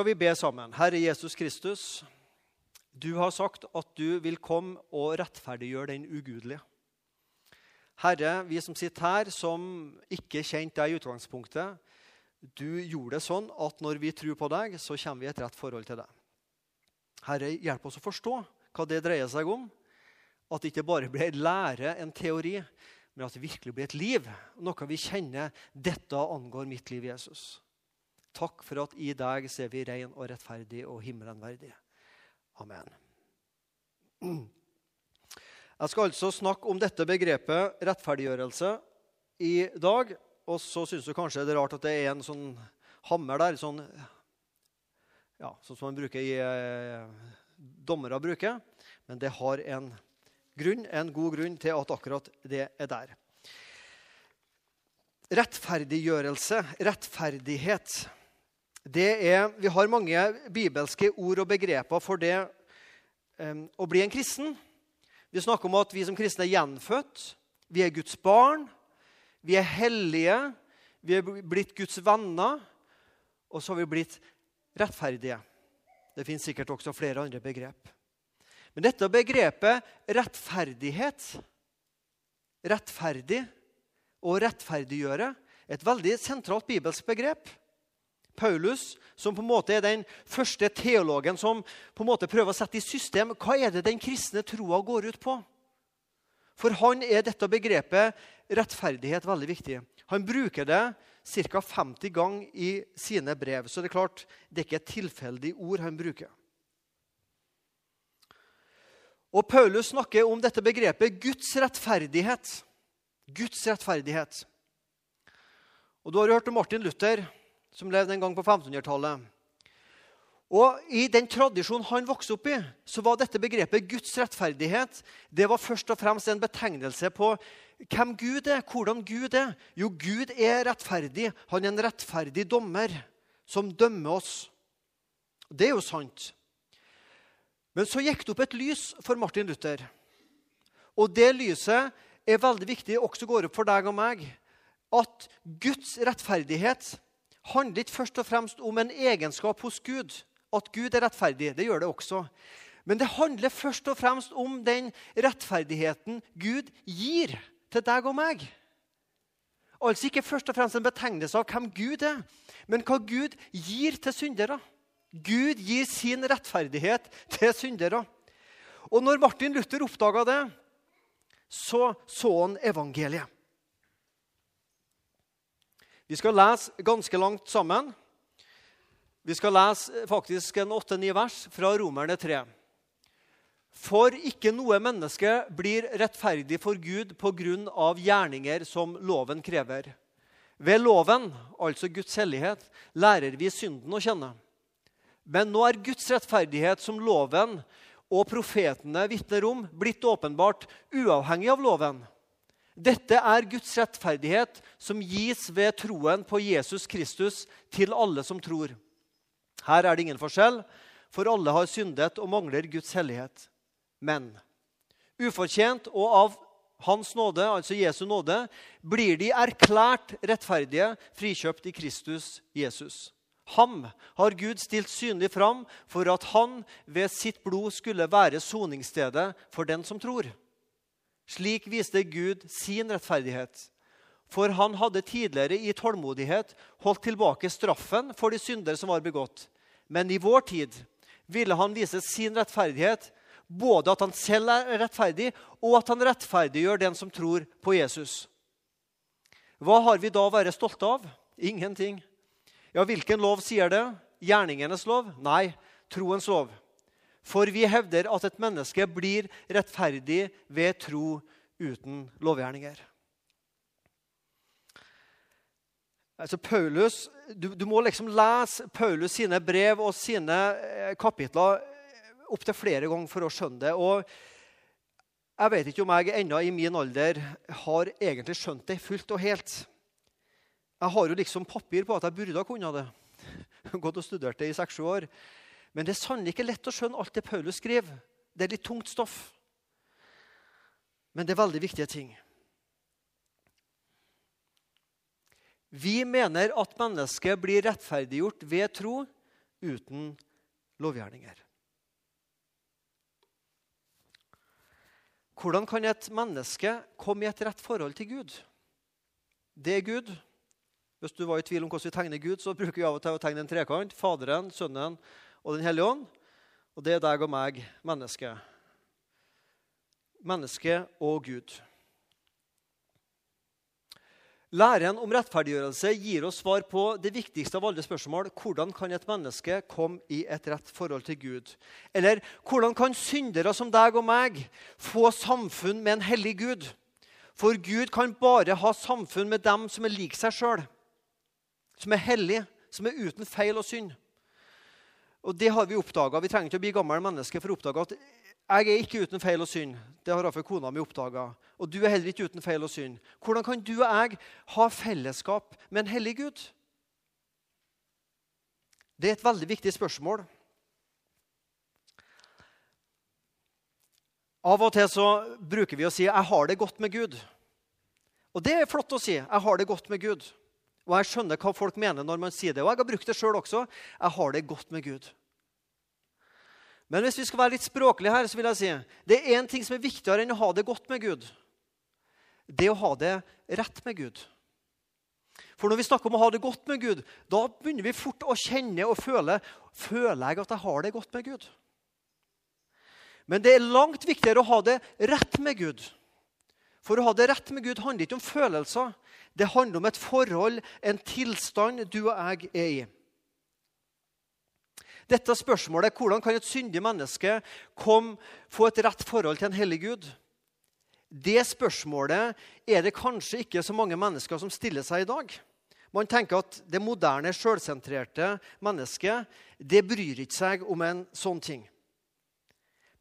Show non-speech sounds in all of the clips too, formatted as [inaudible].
skal vi be sammen. Herre Jesus Kristus, du har sagt at du vil komme og rettferdiggjøre den ugudelige. Herre, vi som sitter her, som ikke kjente deg i utgangspunktet, du gjorde det sånn at når vi tror på deg, så kommer vi i et rett forhold til deg. Herre, hjelp oss å forstå hva det dreier seg om. At det ikke bare blir en lære, en teori, men at det virkelig blir et liv. Noe vi kjenner dette angår mitt liv, Jesus. Takk for at i deg ser vi ren og rettferdig og himmelen verdig. Amen. Jeg skal altså snakke om dette begrepet rettferdiggjørelse i dag. Og så syns du kanskje det er rart at det er en sånn hammer der, sånn, ja, sånn som man bruker i eh, dommere bruker. Men det har en grunn, en god grunn til at akkurat det er der. Rettferdiggjørelse, rettferdighet er, Vi har mange bibelske ord og begreper for det um, å bli en kristen. Vi snakker om at vi som kristne er gjenfødt. Vi er Guds barn. Vi er hellige. Vi er blitt Guds venner. Og så har vi blitt rettferdige. Det fins sikkert også flere andre begrep. Men dette begrepet rettferdighet, rettferdig og rettferdiggjøre, er et veldig sentralt bibelsk begrep. Paulus, som på en måte er den første teologen som på en måte prøver å sette i system hva er det den kristne troa går ut på. For han er dette begrepet rettferdighet veldig viktig. Han bruker det ca. 50 ganger i sine brev. Så det er klart, det er ikke et tilfeldig ord han bruker. Og Paulus snakker om dette begrepet Guds rettferdighet. Guds rettferdighet. Og Du har hørt om Martin Luther som levde en gang på 1500-tallet. Og I den tradisjonen han vokste opp i, så var dette begrepet Guds rettferdighet det var først og fremst en betegnelse på hvem Gud er, hvordan Gud er. Jo, Gud er rettferdig. Han er en rettferdig dommer som dømmer oss. Det er jo sant. Men så gikk det opp et lys for Martin Luther. Og det lyset er veldig viktig også går opp for deg og meg. At Guds rettferdighet handler ikke først og fremst om en egenskap hos Gud. At Gud er rettferdig. Det gjør det også. Men det handler først og fremst om den rettferdigheten Gud gir til deg og meg. Altså ikke først og fremst en betegnelse av hvem Gud er, men hva Gud gir til syndere. Gud gir sin rettferdighet til syndere. Og når Martin Luther oppdaga det, så så han evangeliet. Vi skal lese ganske langt sammen. Vi skal lese faktisk en åtte-ni vers fra Romerne 3. For ikke noe menneske blir rettferdig for Gud på grunn av gjerninger som loven krever. Ved loven, altså Guds hellighet, lærer vi synden å kjenne. Men nå er Guds rettferdighet, som loven og profetene vitner om, blitt åpenbart uavhengig av loven. Dette er Guds rettferdighet som gis ved troen på Jesus Kristus til alle som tror. Her er det ingen forskjell, for alle har syndet og mangler Guds hellighet. Men ufortjent og av Hans nåde, altså Jesu nåde, blir de erklært rettferdige, frikjøpt i Kristus Jesus. Ham har Gud stilt synlig fram for at han ved sitt blod skulle være soningsstedet for den som tror. Slik viste Gud sin rettferdighet. For han hadde tidligere i tålmodighet holdt tilbake straffen for de synder som var begått. Men i vår tid ville han vise sin rettferdighet, både at han selv er rettferdig, og at han rettferdiggjør den som tror på Jesus. Hva har vi da å være stolte av? Ingenting. Ja, hvilken lov sier det? Gjerningenes lov? Nei, troens lov. For vi hevder at et menneske blir rettferdig ved tro uten lovgjerninger. Altså Paulus, du, du, må liksom lese Paulus sine brev og sine eh, kapitler opptil flere ganger for å skjønne det. Og jeg vet ikke om jeg ennå i min alder har egentlig skjønt det fullt og helt. Jeg har jo liksom papir på at jeg burde ha kunnet det. [laughs] Gått og studert det i seks-sju år. Men det er sannelig ikke lett å skjønne alt det Paulus skriver. Det er litt tungt stoff. Men det er veldig viktige ting. Vi mener at mennesket blir rettferdiggjort ved tro uten lovgjerninger. Hvordan kan et menneske komme i et rett forhold til Gud? Det er Gud. Hvis du var i tvil om hvordan vi tegner Gud, så bruker vi av og til å tegne en trekant. Faderen, Sønnen og Den hellige ånd. Og det er deg og meg, menneske. Menneske og Gud. Læren om rettferdiggjørelse gir oss svar på det viktigste av alle spørsmål. Hvordan kan et menneske komme i et rett forhold til Gud? Eller hvordan kan syndere som deg og meg få samfunn med en hellig Gud? For Gud kan bare ha samfunn med dem som er lik seg sjøl, som er hellige, som er uten feil og synd. Og Det har vi oppdaga. Vi trenger ikke å bli gamle mennesker for å oppdage at jeg er ikke uten feil og synd. Det har iallfall kona mi oppdaga. Og du er heller ikke uten feil og synd. Hvordan kan du og jeg ha fellesskap med en hellig Gud? Det er et veldig viktig spørsmål. Av og til så bruker vi å si 'jeg har det godt med Gud'. Og det er flott å si. 'Jeg har det godt med Gud'. Og jeg skjønner hva folk mener når man sier det. Og jeg har brukt det sjøl også. 'Jeg har det godt med Gud'. Men hvis vi skal være litt språklige her, så vil jeg si det er én ting som er viktigere enn å ha det godt med Gud. Det å ha det rett med Gud. For når vi snakker om å ha det godt med Gud, da begynner vi fort å kjenne og føle Føler jeg at jeg har det godt med Gud? Men det er langt viktigere å ha det rett med Gud. For å ha det rett med Gud handler ikke om følelser. Det handler om et forhold, en tilstand du og jeg er i. Dette spørsmålet hvordan kan et syndig menneske kom, få et rett forhold til en hellig Gud? Det spørsmålet er det kanskje ikke så mange mennesker som stiller seg i dag. Man tenker at det moderne, sjølsentrerte mennesket det bryr ikke seg om en sånn ting.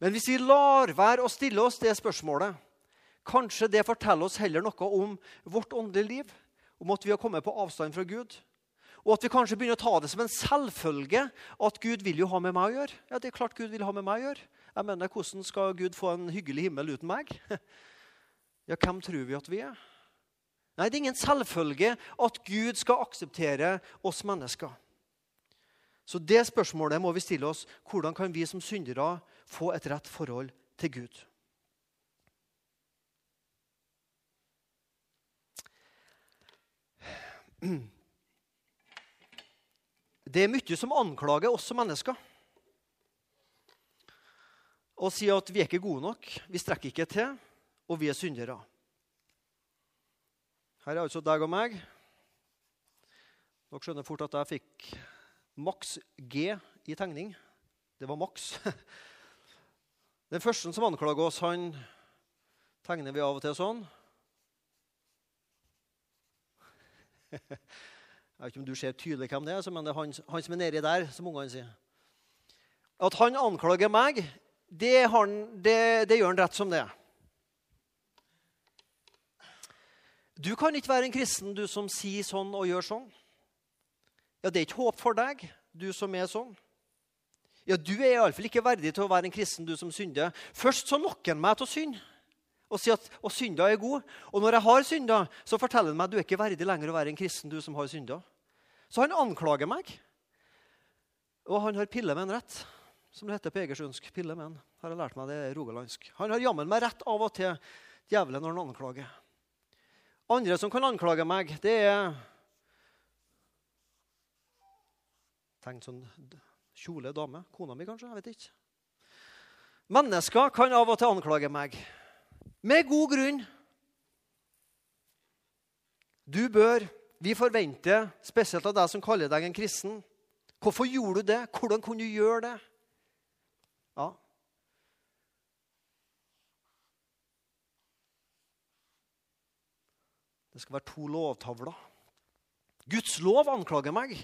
Men hvis vi lar være å stille oss det spørsmålet, kanskje det forteller oss heller noe om vårt åndelige liv, om at vi har kommet på avstand fra Gud, og at vi kanskje begynner å ta det som en selvfølge at Gud vil jo ha med meg å gjøre. Ja, det er klart Gud vil ha med meg å gjøre. Jeg mener, Hvordan skal Gud få en hyggelig himmel uten meg? [laughs] Ja, hvem tror vi at vi er? Nei, Det er ingen selvfølge at Gud skal akseptere oss mennesker. Så det spørsmålet må vi stille oss. Hvordan kan vi som syndere få et rett forhold til Gud? Det er mye som anklager oss som mennesker. Og sier at vi er ikke gode nok, vi strekker ikke til, og vi er syndere. Her er altså deg og meg. Dere skjønner fort at jeg fikk maks G i tegning. Det var maks. [laughs] Den første som anklager oss, han tegner vi av og til sånn. Jeg vet ikke om du ser tydelig hvem det er, men det er han, han som er nedi der, som ungene sier. At han anklager meg, det, han, det, det gjør han rett som det. Du kan ikke være en kristen, du som sier sånn og gjør sånn. Ja, Det er ikke håp for deg, du som er sånn. Ja, Du er iallfall ikke verdig til å være en kristen, du som synder. Først så lokker han meg til å synde og sier at og synda er god. Og når jeg har synda, så forteller han meg at du er ikke verdig lenger å være en kristen. du som har synda. Så han anklager meg. Og han har pille med en rett, som det heter på egersundsk. Pille med en. Har jeg lært meg det er rogalandsk. Han har jammen meg rett av og til, djevelen, når han anklager. Andre som kan anklage meg, det er Tenk sånn kjole dame. Kona mi, kanskje? Jeg vet ikke. Mennesker kan av og til anklage meg. Med god grunn. Du bør, vi forventer, spesielt av deg som kaller deg en kristen Hvorfor gjorde du det? Hvordan kunne du gjøre det? Ja. Det skal være to lovtavler. Guds lov anklager meg.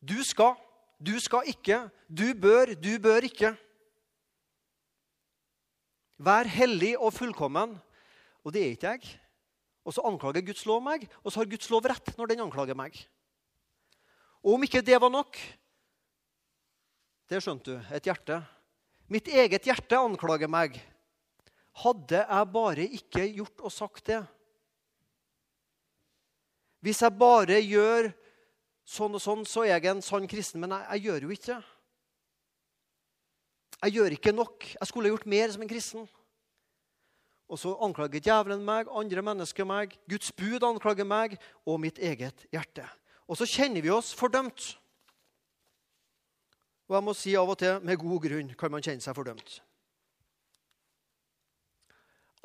Du skal, du skal ikke. Du bør, du bør ikke. Vær hellig og fullkommen. Og det er ikke jeg. Og så anklager Guds lov meg, og så har Guds lov rett når den anklager meg. Og om ikke det var nok Det skjønte du. Et hjerte. Mitt eget hjerte anklager meg. Hadde jeg bare ikke gjort og sagt det Hvis jeg bare gjør sånn og sånn, så er jeg en sann kristen. Men jeg, jeg gjør jo ikke det. Jeg gjør ikke nok. Jeg skulle gjort mer som en kristen. Og så anklager djevelen meg, andre mennesker meg, Guds bud anklager meg og mitt eget hjerte. Og så kjenner vi oss fordømt. Og jeg må si av og til, med god grunn, kan man kjenne seg fordømt.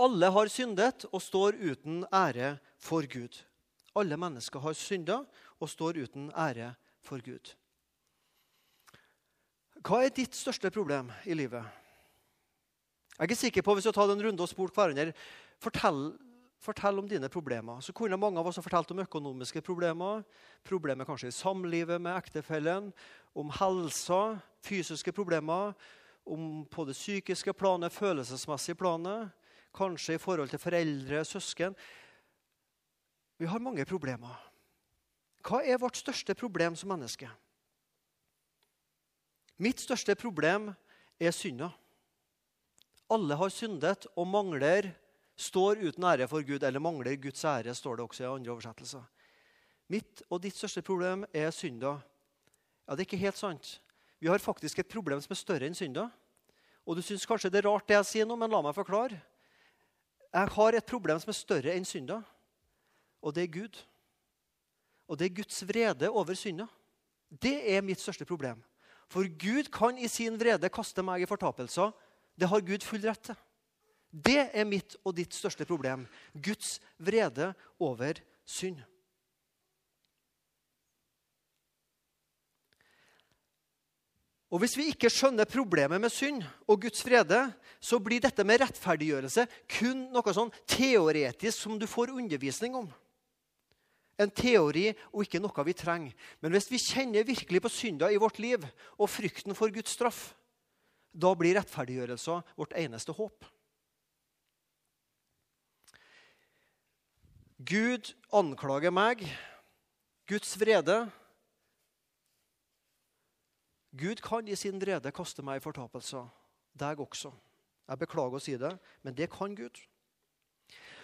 Alle har syndet og står uten ære for Gud. Alle mennesker har synda og står uten ære for Gud. Hva er ditt største problem i livet? Jeg er ikke sikker på, hvis du tar tatt en runde og spurt hverandre fortell, fortell om dine problemer. Så kunne mange av oss ha fortalt om økonomiske problemer, problemer kanskje i samlivet med ektefellen, om helsa, fysiske problemer, om på det psykiske planet, følelsesmessige planet, kanskje i forhold til foreldre, søsken. Vi har mange problemer. Hva er vårt største problem som menneske? Mitt største problem er synda. Alle har syndet og mangler, står uten ære for Gud, eller mangler Guds ære, står det også i andre oversettelser. Mitt og ditt største problem er synda. Ja, Det er ikke helt sant. Vi har faktisk et problem som er større enn synda. Og du syns kanskje det er rart det jeg sier nå, men la meg forklare. Jeg har et problem som er større enn synda, og det er Gud. Og det er Guds vrede over synda. Det er mitt største problem. For Gud kan i sin vrede kaste meg i fortapelser. Det har Gud full rett til. Det er mitt og ditt største problem. Guds vrede over synd. Og Hvis vi ikke skjønner problemet med synd og Guds frede, så blir dette med rettferdiggjørelse kun noe sånn teoretisk som du får undervisning om. En teori og ikke noe vi trenger. Men hvis vi kjenner virkelig på synda i vårt liv og frykten for Guds straff, da blir rettferdiggjørelse vårt eneste håp. Gud anklager meg. Guds vrede Gud kan i sin vrede kaste meg i fortapelser. Deg også. Jeg beklager å si det, men det kan Gud.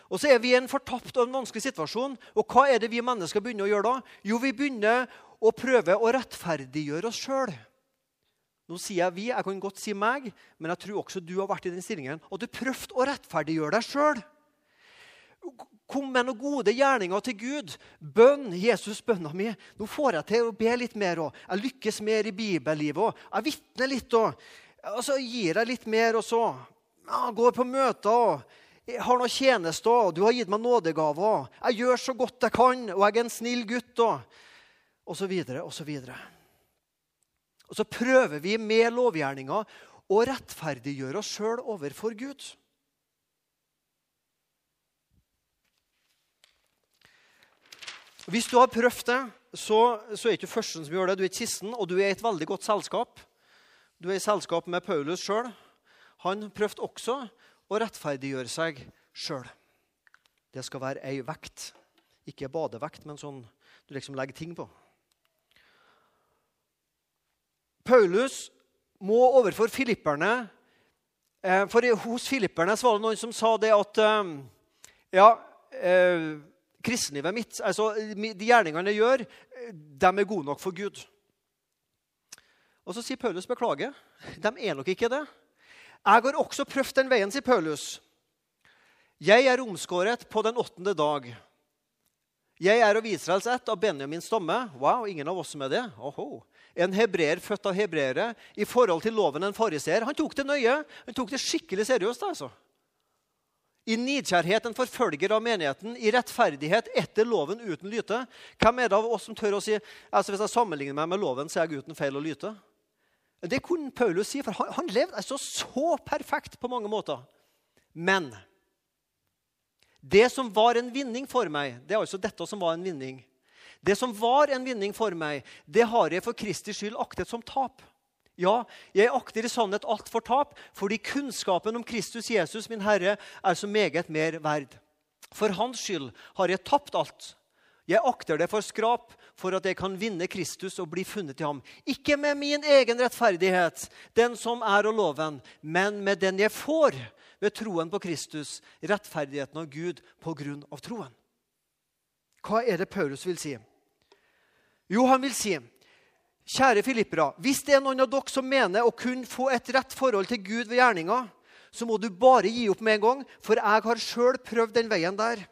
Og så er vi i en fortapt og en vanskelig situasjon. Og hva er det vi mennesker begynner å gjøre da? Jo, vi begynner å prøve å rettferdiggjøre oss sjøl. Nå sier jeg vi, jeg kan godt si meg, men jeg tror også du har vært i den stillingen. Og du prøvde å rettferdiggjøre deg sjøl. Kom med noen gode gjerninger til Gud. Bønn. Jesus, bønna mi. Nå får jeg til å be litt mer. Også. Jeg lykkes mer i bibellivet. Også. Jeg vitner litt. Også. Og så gir jeg litt mer. Og så jeg går på møter. Jeg har noen tjenester. Du har gitt meg nådegaver. Jeg gjør så godt jeg kan, og jeg er en snill gutt. Og, og så videre og så videre. Og så prøver vi med lovgjerninger å rettferdiggjøre oss sjøl overfor Gud. Hvis du har prøvd det, så, så er ikke du førsten som gjør det. Du er kisten, og du er i et veldig godt selskap. Du er i selskap med Paulus sjøl. Han prøvde også å rettferdiggjøre seg sjøl. Det skal være ei vekt. Ikke badevekt, men sånn du liksom legger ting på. Paulus må overfor filipperne eh, For hos filipperne var det noen som sa det at eh, Ja, eh, kristenlivet mitt, altså de gjerningene jeg gjør, de er gode nok for Gud. Og Så sier Paulus beklager. De er nok ikke det. Jeg har også prøvd den veien, sier Paulus. Jeg er omskåret på den åttende dag. Jeg er av Israels ett, av Benjamins stamme. Wow, ingen av oss som er det. Oho. En hebreer født av hebreere. I forhold til loven en fariseer. Han tok det nøye. Han tok det skikkelig seriøst. altså. I nidkjærhet en forfølger av menigheten, i rettferdighet etter loven uten lyte. Hvem er det av oss som tør å si altså hvis jeg sammenligner meg med loven, så er jeg uten feil å lyte? Det kunne Paulus si, for han, han levde altså så perfekt på mange måter. Men det som var en vinning for meg, det er altså dette som var en vinning. Det som var en vinning for meg, det har jeg for Kristi skyld aktet som tap. Ja, jeg akter i sannhet alt for tap, fordi kunnskapen om Kristus Jesus, min Herre, er så meget mer verd. For hans skyld har jeg tapt alt. Jeg akter det for skrap, for at jeg kan vinne Kristus og bli funnet i ham. Ikke med min egen rettferdighet, den som er og loven, men med den jeg får ved troen på Kristus, rettferdigheten av Gud på grunn av troen. Hva er det Paulus vil si? Jo, han vil si, kjære filippere, hvis det er noen av dere som mener å kunne få et rett forhold til Gud ved gjerninga, så må du bare gi opp med en gang, for jeg har sjøl prøvd den veien der.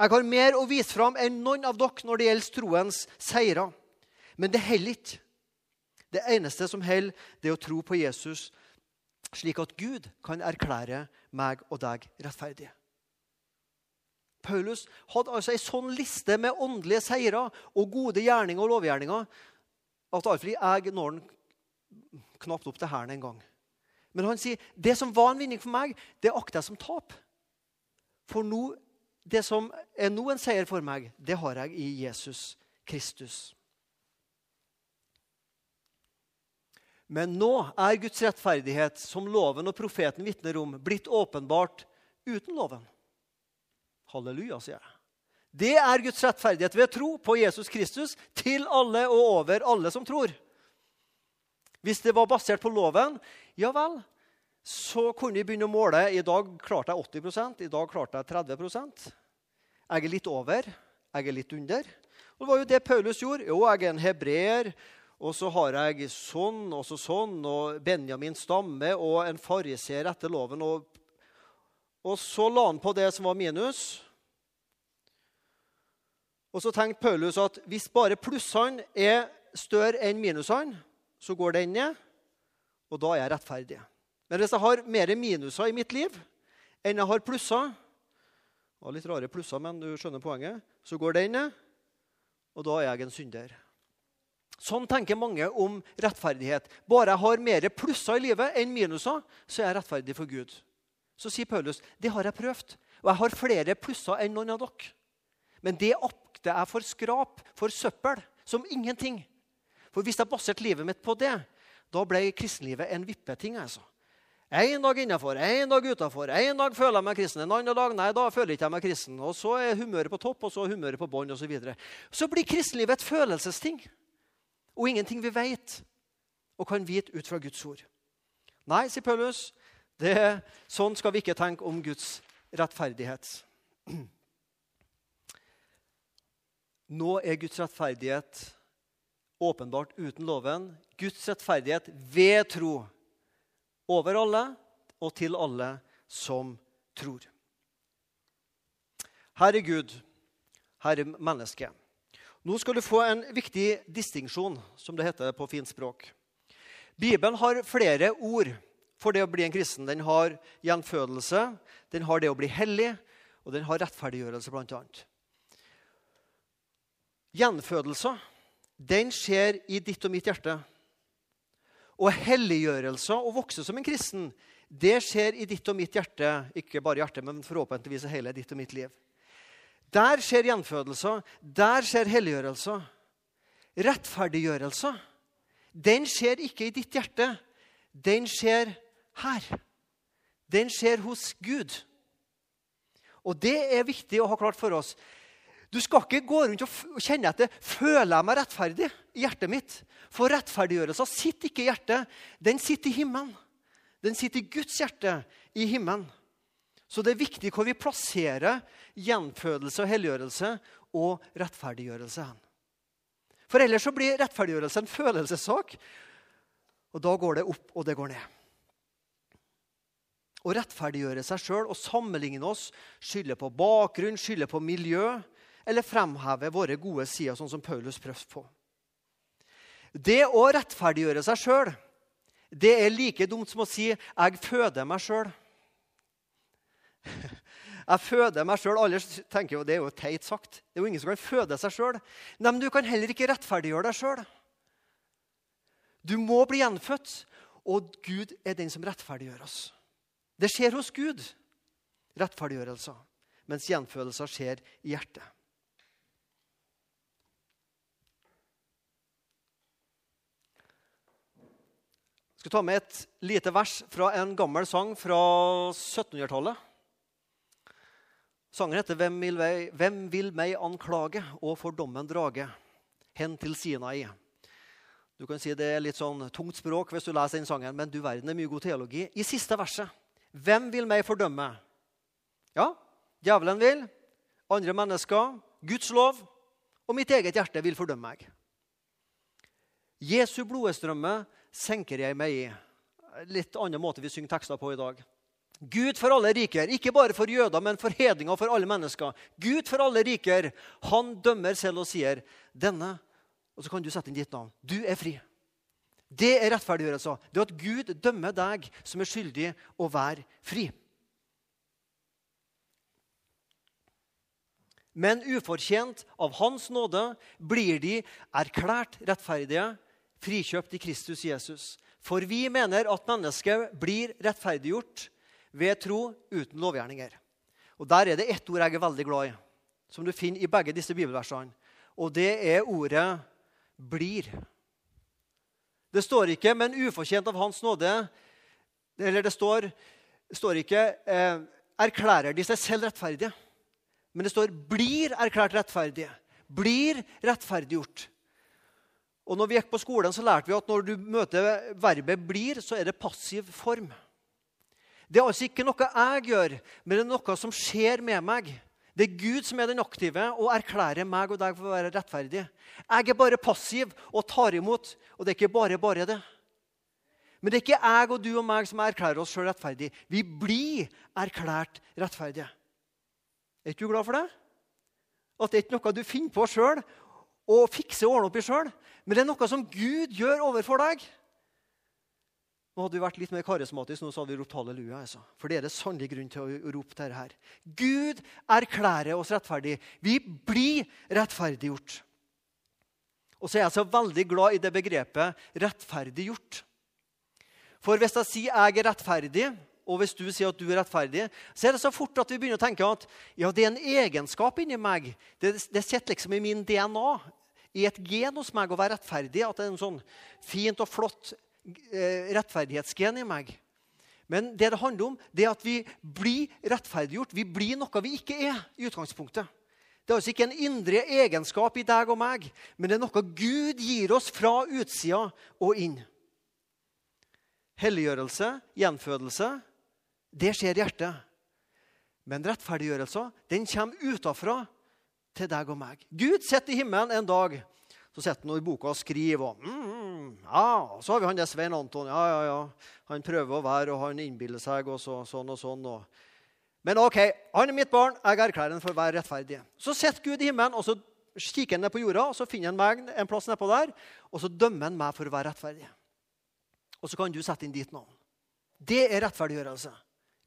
Jeg har mer å vise fram enn noen av dere når det gjelder troens seirer. Men det holder ikke. Det eneste som holder, det er å tro på Jesus, slik at Gud kan erklære meg og deg rettferdige. Paulus hadde altså en sånn liste med åndelige seire og gode gjerninger og lovgjerninger at iallfall jeg når den knapt opp til hælen en gang. Men han sier det som var en vinning for meg, det akter jeg som tap. For nå, det som er nå en seier for meg, det har jeg i Jesus Kristus. Men nå er Guds rettferdighet, som loven og profeten vitner om, blitt åpenbart uten loven. Halleluja, sier jeg. Det er Guds rettferdighet ved tro på Jesus Kristus til alle og over alle som tror. Hvis det var basert på loven, ja vel, så kunne vi begynne å måle. I dag klarte jeg 80 i dag klarte jeg 30 Jeg er litt over, jeg er litt under. Og Det var jo det Paulus gjorde. Jo, jeg er en hebreer, og så har jeg sånn og så sånn, og Benjamin stamme og en fariseer etter loven. Og, og, så la han på det som var minus. Og så tenkte Paulus at hvis bare plussene er større enn minusene, så går den ned, og da er jeg rettferdig. Men hvis jeg har mer minuser i mitt liv enn jeg har plusser var Litt rare plusser, men du skjønner poenget. Så går den ned, og da er jeg en synder. Sånn tenker mange om rettferdighet. Bare jeg har mer plusser i livet enn minuser, så er jeg rettferdig for Gud. Så sier Paulus det har jeg prøvd, og jeg har flere plusser enn noen av dere. Men det akter jeg for skrap, for søppel, som ingenting. For hvis jeg baserte livet mitt på det, da ble kristenlivet en vippeting. altså. En dag innafor, en dag utafor. En dag føler jeg meg kristen, en annen dag nei, da føler jeg ikke meg kristen. Og Så er humøret på topp, og så er humøret på bånn osv. Så, videre. så blir kristenlivet et følelsesting og ingenting vi vet og kan vite ut fra Guds ord. Nei, sier Paulus, det, sånn skal vi ikke tenke om Guds rettferdighet. [clears throat] Nå er Guds rettferdighet åpenbart uten loven. Guds rettferdighet ved tro over alle og til alle som tror. Herre Gud, Herre menneske. Nå skal du få en viktig distinksjon, som det heter på fint språk. Bibelen har flere ord for det å bli en kristen. Den har gjenfødelse, den har det å bli hellig, og den har rettferdiggjørelse, bl.a. Gjenfødelse den skjer i ditt og mitt hjerte. Og helliggjørelse, å vokse som en kristen, det skjer i ditt og mitt hjerte. Ikke bare hjertet, men forhåpentligvis hele ditt og mitt liv. Der skjer gjenfødelser. Der skjer helliggjørelser. Rettferdiggjørelser. Den skjer ikke i ditt hjerte. Den skjer her. Den skjer hos Gud. Og det er viktig å ha klart for oss. Du skal ikke gå rundt og kjenne etter føler jeg meg rettferdig i hjertet mitt. For rettferdiggjørelsen sitter ikke i hjertet, den sitter i himmelen. Den sitter i Guds hjerte i himmelen. Så det er viktig hvor vi plasserer gjenfødelse og helliggjørelse og rettferdiggjørelse. For ellers så blir rettferdiggjørelse en følelsessak. Og da går det opp, og det går ned. Å rettferdiggjøre seg sjøl og sammenligne oss, skylde på bakgrunn, skylde på miljø, eller fremheve våre gode sider, sånn som Paulus prøvde på. Det å rettferdiggjøre seg sjøl, det er like dumt som å si 'jeg føder meg sjøl'. [laughs] Jeg føder meg sjøl. Alle tenker jo det er jo teit sagt. Det er jo ingen som kan føde seg sjøl. Men du kan heller ikke rettferdiggjøre deg sjøl. Du må bli gjenfødt, og Gud er den som rettferdiggjør oss. Det skjer hos Gud, rettferdiggjørelser, mens gjenfødelser skjer i hjertet. Jeg skal ta med et lite vers fra en gammel sang fra 1700-tallet. Sangen heter 'Hvem vil, meg, Hvem vil meg anklage og for dommen drage'? Hen til Sinai. Du kan si Det er litt sånn tungt språk hvis du leser den sangen, men du verden er mye god teologi. I siste verset Hvem vil meg fordømme? Ja, djevelen vil. Andre mennesker. Guds lov. og mitt eget hjerte vil fordømme meg. Jesu blodstrømme senker jeg meg i. Litt annen måte vi synger tekster på i dag. Gud for alle riker, ikke bare for jøder, men for hedninger og for alle mennesker. Gud for alle riker, han dømmer selv og sier, 'Denne' Og så kan du sette inn ditt navn. Du er fri. Det er rettferdiggjørelse. Det er at Gud dømmer deg som er skyldig, å være fri. Men ufortjent av Hans nåde blir de erklært rettferdige, frikjøpt i Kristus Jesus. For vi mener at mennesket blir rettferdiggjort ved tro uten lovgjerninger. Og Der er det ett ord jeg er veldig glad i, som du finner i begge disse bibelversene. Og det er ordet 'blir'. Det står ikke 'men ufortjent av Hans nåde'. Eller det står, står ikke eh, 'erklærer de seg selv rettferdige'. Men det står 'blir erklært rettferdige'. Blir rettferdiggjort. Og når vi gikk på skolen, så lærte vi at når du møter verbet 'blir', så er det passiv form. Det er altså ikke noe jeg gjør, men det er noe som skjer med meg. Det er Gud som er den aktive og erklærer meg og deg for å være rettferdig. Jeg er bare passiv og tar imot, og det er ikke bare bare det. Men det er ikke jeg og du og meg som erklærer oss sjøl rettferdig. Vi blir erklært rettferdige. Er ikke du glad for det? At det er ikke noe du finner på sjøl og fikser og ordner opp i sjøl, men det er noe som Gud gjør overfor deg. Nå hadde vi vært litt mer karismatisk, nå så hadde vi ropt halleluja. Altså. For det er det sannelig grunn til å rope dette her. Gud erklærer oss rettferdig. Vi blir rettferdiggjort. Og så er jeg så veldig glad i det begrepet 'rettferdiggjort'. For hvis jeg sier 'jeg er rettferdig', og hvis du sier at du er rettferdig, så er det så fort at vi begynner å tenke at ja, det er en egenskap inni meg. Det, det sitter liksom i min DNA, i et gen hos meg, å være rettferdig. At det er en sånn fint og flott Eh, rettferdighetsgen i meg. Men det det handler om, det er at vi blir rettferdiggjort. Vi blir noe vi ikke er i utgangspunktet. Det er altså ikke en indre egenskap i deg og meg, men det er noe Gud gir oss fra utsida og inn. Helliggjørelse, gjenfødelse, det skjer i hjertet. Men rettferdiggjørelse den kommer utafra til deg og meg. Gud sitter i himmelen en dag. Så sitter han i boka og skriver. og mm, ja, så har vi han der Svein Anton. Ja, ja, ja. Han prøver å være, og han innbiller seg, og så, sånn og sånn. Og. Men OK, han er mitt barn. Jeg erklærer ham for å være rettferdig. Så sitter Gud i himmelen, og så kikker han ned på jorda, og så finner han meg en plass nedpå der, og så dømmer han meg for å være rettferdig. Og så kan du sette inn ditt navn. Det er rettferdiggjørelse.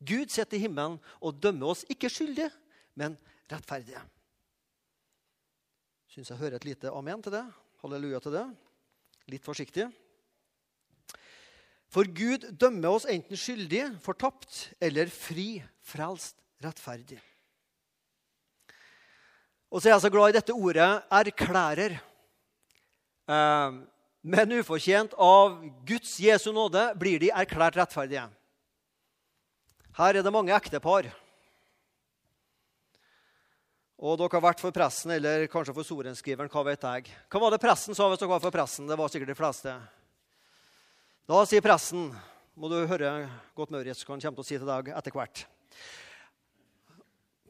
Gud sitter i himmelen og dømmer oss ikke skyldige, men rettferdige. Syns jeg hører et lite amen til det. Halleluja til det. Litt forsiktig. For Gud dømmer oss enten skyldig, fortapt eller fri, frelst, rettferdig. Og så er jeg så glad i dette ordet 'erklærer'. Eh, men ufortjent av Guds Jesu nåde blir de erklært rettferdige. Her er det mange ektepar. Og dere har vært for pressen eller kanskje for sorenskriveren. Hva vet jeg. Hva var det pressen sa hvis dere var for pressen? Det var sikkert de fleste. Da sier pressen må du høre godt Maurits, hva han kommer til å si til deg etter hvert.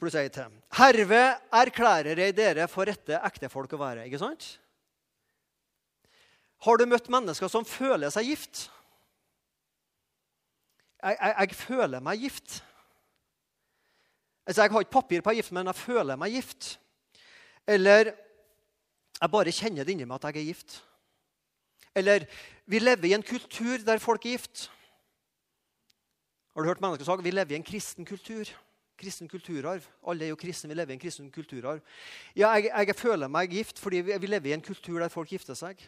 Pluss ei til. Herved erklærer jeg dere for rette ektefolk å være. Ikke sant? Har du møtt mennesker som føler seg gift? Jeg, jeg, jeg føler meg gift. Altså, Jeg har ikke papir på gift, men jeg føler meg gift. Eller jeg bare kjenner det inni meg at jeg er gift. Eller vi lever i en kultur der folk er gift. Har du hørt mennesker sage? vi lever i en kristen kultur? Kristen kulturarv. Alle er jo kristne. Vi lever i en kristen kulturarv. Ja, jeg, jeg føler meg gift fordi vi, vi, lever i en kultur der folk gifter seg.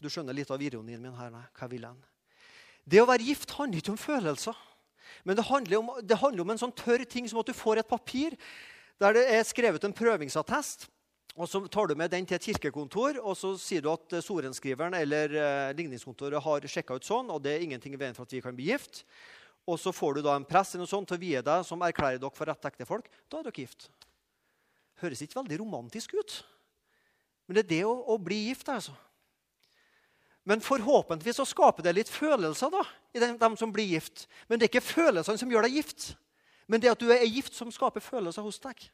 Du skjønner litt av ironien min her. Nei, hva vil jeg? Det å være gift handler ikke om følelser. Men det handler, om, det handler om en sånn tørr ting som at du får et papir der det er skrevet en prøvingsattest. og Så tar du med den til et kirkekontor og så sier du at sorenskriveren eller eh, ligningskontoret har sjekka ut sånn, og det er ingenting i veien for at vi kan bli gift. Og så får du da en press eller noe sånt til å vie deg som erklærer dere for rett folk. Da er dere gift. Høres ikke veldig romantisk ut. Men det er det å, å bli gift. altså. Men forhåpentligvis så skaper det litt følelser da, i dem, dem, som blir gift. Men det er ikke følelsene som gjør deg gift, men det at du er gift, som skaper følelser hos deg.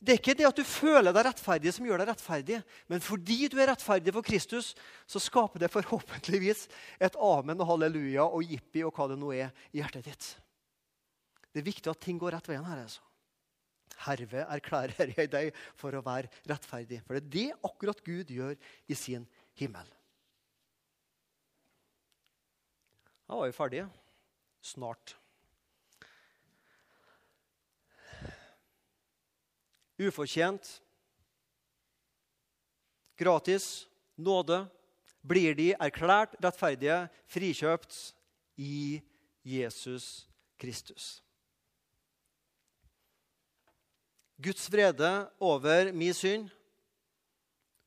Det er ikke det at du føler deg rettferdig, som gjør deg rettferdig. Men fordi du er rettferdig for Kristus, så skaper det forhåpentligvis et amen og halleluja og jippi og hva det nå er i hjertet ditt. Det er viktig at ting går rett veien her. altså. Herved erklærer jeg deg for å være rettferdig. For det er det akkurat Gud gjør i sin himmel. Da var vi ferdige. Snart. Ufortjent, gratis, nåde, blir de erklært rettferdige, frikjøpt i Jesus Kristus. Guds vrede over min synd,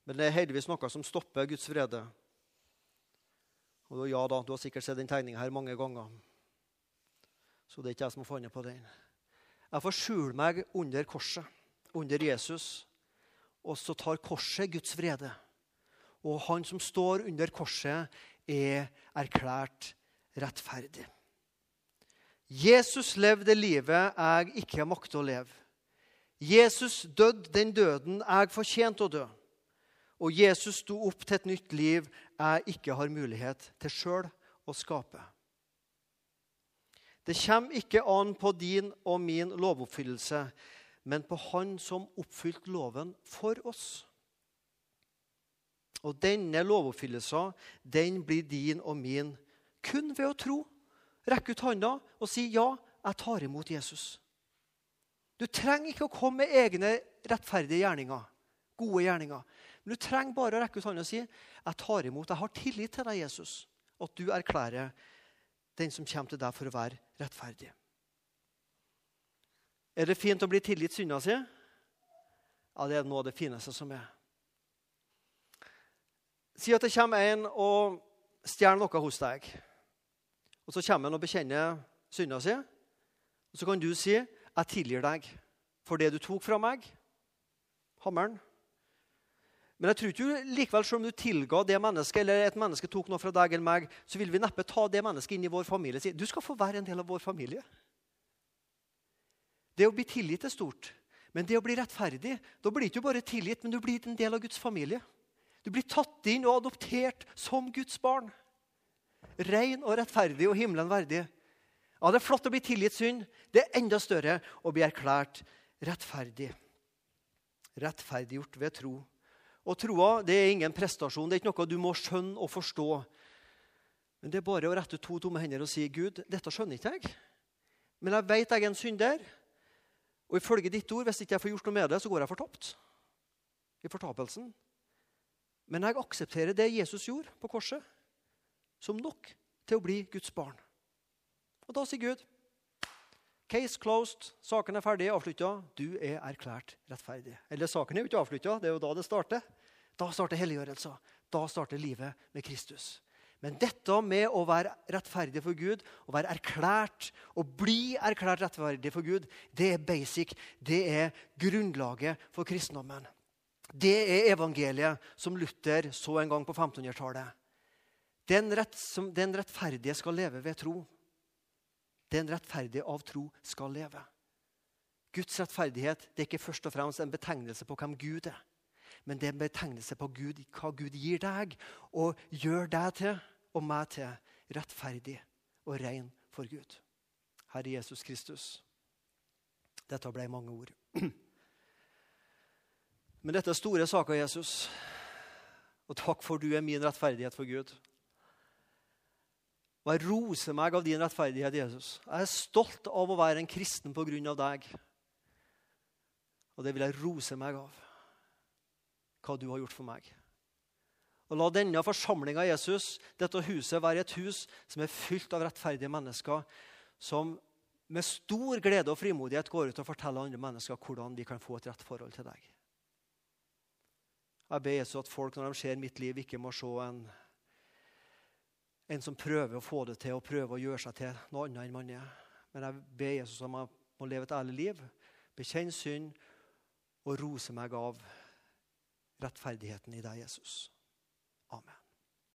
men det er heldigvis noe som stopper Guds vrede. Og ja da, Du har sikkert sett den tegninga her mange ganger. Så det er ikke jeg som har funnet på den. Jeg får skjule meg under korset under Jesus, og så tar korset Guds vrede. Og han som står under korset, er erklært rettferdig. Jesus levde livet jeg ikke makter å leve. Jesus døde den døden jeg fortjente å dø. Og Jesus sto opp til et nytt liv jeg ikke har mulighet til sjøl å skape. Det kommer ikke an på din og min lovoppfyllelse, men på Han som oppfylte loven for oss. Og denne lovoppfyllelsen den blir din og min kun ved å tro. Rekke ut handa og si ja, jeg tar imot Jesus. Du trenger ikke å komme med egne rettferdige gjerninger, gode gjerninger. Men du trenger bare å rekke ut hånda og si jeg tar imot, jeg har tillit til deg, Jesus. At du erklærer den som kommer til deg for å være rettferdig. Er det fint å bli tilgitt synda si? Ja, det er noe av det fineste som er. Si at det kommer en og stjeler noe hos deg. Og Så kommer han og bekjenner synda si. Og Så kan du si, 'Jeg tilgir deg for det du tok fra meg.' Hammeren. Men jeg tror ikke likevel, selv om du tilga det mennesket, eller et menneske tok noe fra deg eller meg, så vil vi neppe ta det mennesket inn i vår familie og si du skal få være en del av vår familie. Det å bli tilgitt er stort. Men det å bli rettferdig, da blir du ikke bare tilgitt, men du blir en del av Guds familie. Du blir tatt inn og adoptert som Guds barn. Ren og rettferdig og himmelen verdig. Ja, Det er flott å bli tilgitt synd. Det er enda større å bli erklært rettferdig. Rettferdiggjort ved tro. Og troa det er ingen prestasjon. Det er ikke noe du må skjønne og forstå. Men det er bare å rette to tomme hender og si, 'Gud, dette skjønner ikke jeg.' Men jeg vet jeg er en synder. Og ifølge ditt ord, hvis ikke jeg får gjort noe med det, så går jeg fortapt. I fortapelsen. Men jeg aksepterer det Jesus gjorde på korset, som nok til å bli Guds barn. Og da sier Gud Case closed. Saken er ferdig, avslutta. Du er erklært rettferdig. Eller saken er jo ikke avslutta, det er jo da det starter. Da starter helliggjørelsen. Da starter livet med Kristus. Men dette med å være rettferdig for Gud, å være erklært, å bli erklært rettferdig for Gud, det er basic. Det er grunnlaget for kristendommen. Det er evangeliet som Luther så en gang på 1500-tallet. Den, rett, den rettferdige skal leve ved tro. Den rettferdige av tro skal leve. Guds rettferdighet det er ikke først og fremst en betegnelse på hvem Gud er. Men det er en betegnelse på Gud, hva Gud gir deg og gjør deg til og meg til rettferdig og ren for Gud. Herre Jesus Kristus. Dette ble mange ord. [clears throat] Men dette er store saker, Jesus. Og takk for du er min rettferdighet for Gud. Og jeg roser meg av din rettferdighet, Jesus. Jeg er stolt av å være en kristen på grunn av deg. Og det vil jeg rose meg av, hva du har gjort for meg. Og La denne forsamlinga Jesus, dette huset, være et hus som er fylt av rettferdige mennesker, som med stor glede og frimodighet går ut og forteller andre mennesker hvordan de kan få et rett forhold til deg. Jeg ber Jesus at folk når de ser mitt liv, ikke må se en, en som prøver å få det til og prøver å gjøre seg til noe annet enn man er. Men jeg ber Jesus om jeg må leve et ærlig liv, bekjenne synd og rose meg av rettferdigheten i deg, Jesus. Amen.